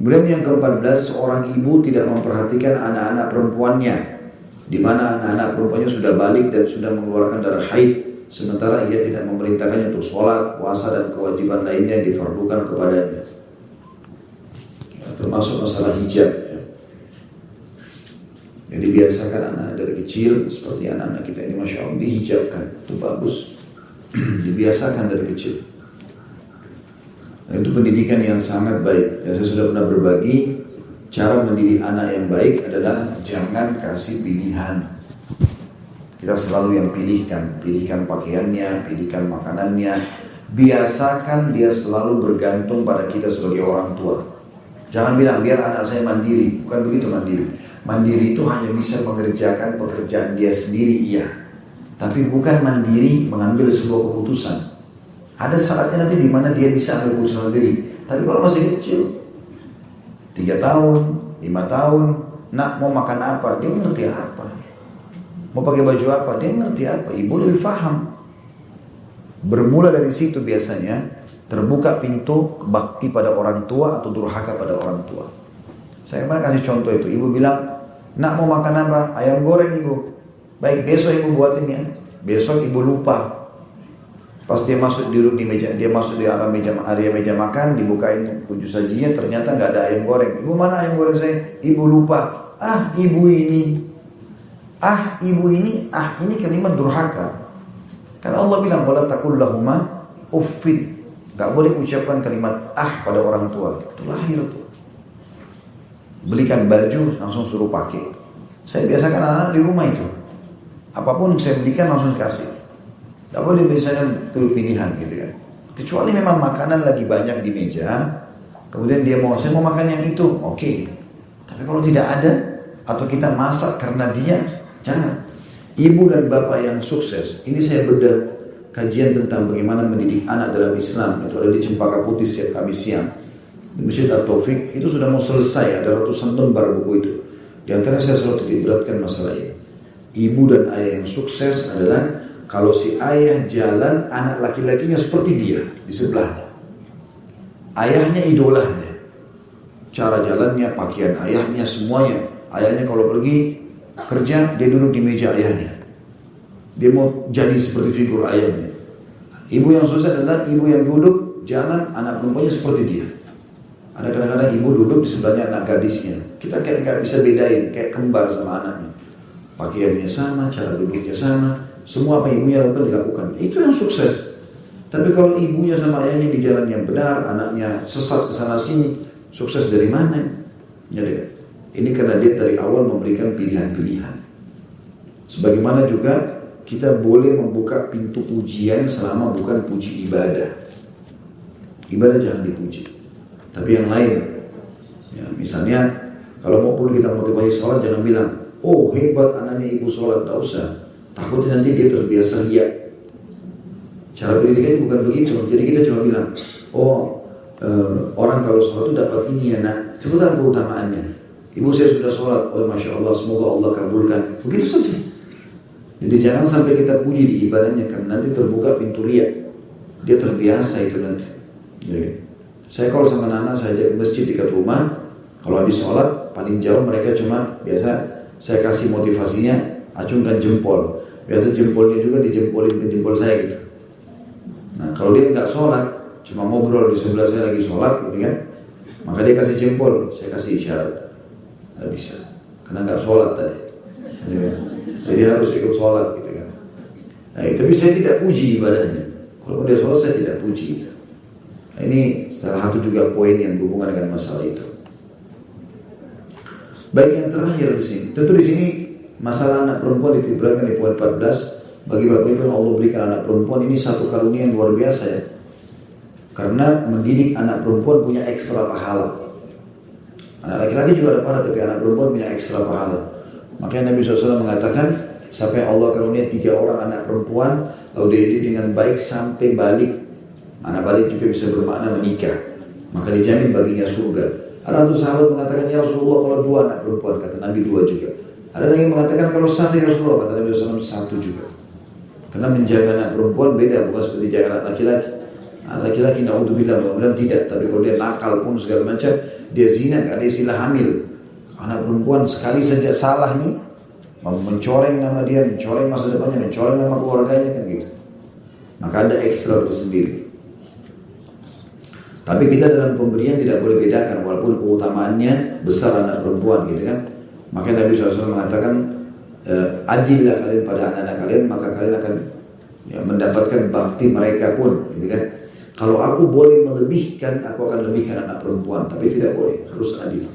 Kemudian yang ke-14, seorang ibu tidak memperhatikan anak-anak perempuannya. Di mana anak-anak perempuannya sudah balik dan sudah mengeluarkan darah haid. Sementara ia tidak memerintahkannya untuk sholat, puasa, dan kewajiban lainnya yang difardukan kepadanya. Ya, termasuk masalah hijab. Ya. Jadi biasakan anak dari kecil, seperti anak-anak kita ini Masya Allah, dihijabkan. Itu bagus. Dibiasakan dari kecil. Itu pendidikan yang sangat baik. Dan saya sudah pernah berbagi, cara mendidik anak yang baik adalah jangan kasih pilihan. Kita selalu yang pilihkan, pilihkan pakaiannya, pilihkan makanannya. Biasakan dia selalu bergantung pada kita sebagai orang tua. Jangan bilang biar anak saya mandiri, bukan begitu mandiri. Mandiri itu hanya bisa mengerjakan pekerjaan dia sendiri, iya. Tapi bukan mandiri mengambil sebuah keputusan. Ada saatnya nanti di mana dia bisa ambil keputusan sendiri. Tapi kalau masih kecil, tiga tahun, lima tahun, nak mau makan apa, dia ngerti apa. Mau pakai baju apa, dia ngerti apa. Ibu lebih paham. Bermula dari situ biasanya terbuka pintu bakti pada orang tua atau durhaka pada orang tua. Saya pernah kasih contoh itu. Ibu bilang, nak mau makan apa? Ayam goreng ibu. Baik besok ibu buatin ya. Besok ibu lupa. Pas dia masuk duduk di meja, dia masuk di arah meja area meja makan, dibukain kunci sajinya, ternyata nggak ada ayam goreng. Ibu mana ayam goreng saya? Ibu lupa. Ah, ibu ini. Ah, ibu ini. Ah, ini kalimat durhaka. Karena Allah bilang, "Wala takul lahuma uffin." Gak boleh ucapkan kalimat ah pada orang tua. Itu lahir tuh. Belikan baju langsung suruh pakai. Saya biasakan anak-anak di rumah itu. Apa pun saya belikan langsung kasih. Tidak boleh misalnya pilih pilihan gitu kan. Kecuali memang makanan lagi banyak di meja, kemudian dia mau, saya mau makan yang itu, oke. Okay. Tapi kalau tidak ada, atau kita masak karena dia, jangan. Ibu dan bapak yang sukses, ini saya beda kajian tentang bagaimana mendidik anak dalam Islam, itu ada di Cempaka Putih setiap Kamis siang. Di Masjid At-Taufik, itu sudah mau selesai, ada ratusan lembar buku itu. Di antara saya selalu titik beratkan masalah ini. Ibu dan ayah yang sukses adalah kalau si ayah jalan, anak laki-lakinya seperti dia di sebelahnya. Ayahnya idolanya. Cara jalannya, pakaian ayahnya, semuanya. Ayahnya kalau pergi kerja, dia duduk di meja ayahnya. Dia mau jadi seperti figur ayahnya. Ibu yang susah adalah ibu yang duduk, jalan, anak perempuannya seperti dia. Ada kadang-kadang ibu duduk di sebelahnya anak gadisnya. Kita kayak nggak bisa bedain, kayak kembar sama anaknya. Pakaiannya sama, cara duduknya sama, semua apa ibunya lakukan dilakukan. Itu yang sukses. Tapi kalau ibunya sama ayahnya di jalan yang benar, anaknya sesat ke sana sini, sukses dari mana? Jadi, ini karena dia dari awal memberikan pilihan-pilihan. Sebagaimana juga kita boleh membuka pintu pujian selama bukan puji ibadah. Ibadah jangan dipuji. Tapi yang lain, ya, misalnya kalau mau pun kita motivasi sholat jangan bilang, oh hebat anaknya ibu sholat, tak usah. Takutnya nanti dia terbiasa lihat. Cara pendidikan bukan begitu. Jadi kita cuma bilang, oh uh, orang kalau sholat itu dapat ini ya nak. Sebutkan keutamaannya. Ibu saya sudah sholat, oh masya Allah, semoga Allah kabulkan. Begitu saja. Jadi jangan sampai kita puji di ibadahnya karena nanti terbuka pintu lihat. Dia terbiasa itu nanti. Jadi, saya kalau sama Nana saya ke masjid dekat rumah, kalau habis sholat paling jauh mereka cuma biasa saya kasih motivasinya acungkan jempol. Biasa jempolnya juga dijempolin ke jempol saya gitu. Nah kalau dia nggak sholat, cuma ngobrol di sebelah saya lagi sholat gitu kan, maka dia kasih jempol, saya kasih isyarat. Nggak bisa, karena nggak sholat tadi. Jadi harus ikut sholat gitu kan. Nah, tapi saya tidak puji ibadahnya. Kalau dia sholat saya tidak puji. Nah, ini salah satu juga poin yang berhubungan dengan masalah itu. Baik yang terakhir di sini, tentu di sini Masalah anak perempuan ditibrakan di poin 14 Bagi Bapak Ibu Allah berikan anak perempuan ini satu karunia yang luar biasa ya. Karena mendidik anak perempuan punya ekstra pahala. Anak laki-laki juga ada pahala tapi anak perempuan punya ekstra pahala. Makanya Nabi SAW mengatakan yang Allah karunia tiga orang anak perempuan Lalu dididik dengan baik sampai balik Anak balik juga bisa bermakna menikah. Maka dijamin baginya surga. Ada satu sahabat mengatakan Ya Rasulullah kalau dua anak perempuan Kata Nabi dua juga ada lagi yang mengatakan kalau satu ya Rasulullah kata Nabi SAW satu juga. Karena menjaga anak perempuan beda bukan seperti jaga anak laki-laki. Nah, laki-laki naudzubillah mudah-mudahan tidak, tapi kalau dia nakal pun segala macam, dia zina, ada istilah hamil. Anak perempuan sekali saja salah nih, mencoreng nama dia, mencoreng masa depannya, mencoreng nama keluarganya kan gitu. Maka ada ekstra tersendiri. Tapi kita dalam pemberian tidak boleh bedakan walaupun keutamaannya besar anak perempuan gitu kan. Maka Nabi SAW mengatakan eh, adillah kalian pada anak-anak kalian maka kalian akan ya, mendapatkan bakti mereka pun gitu kan. Kalau aku boleh melebihkan, aku akan lebihkan anak perempuan, tapi tidak boleh, harus adil.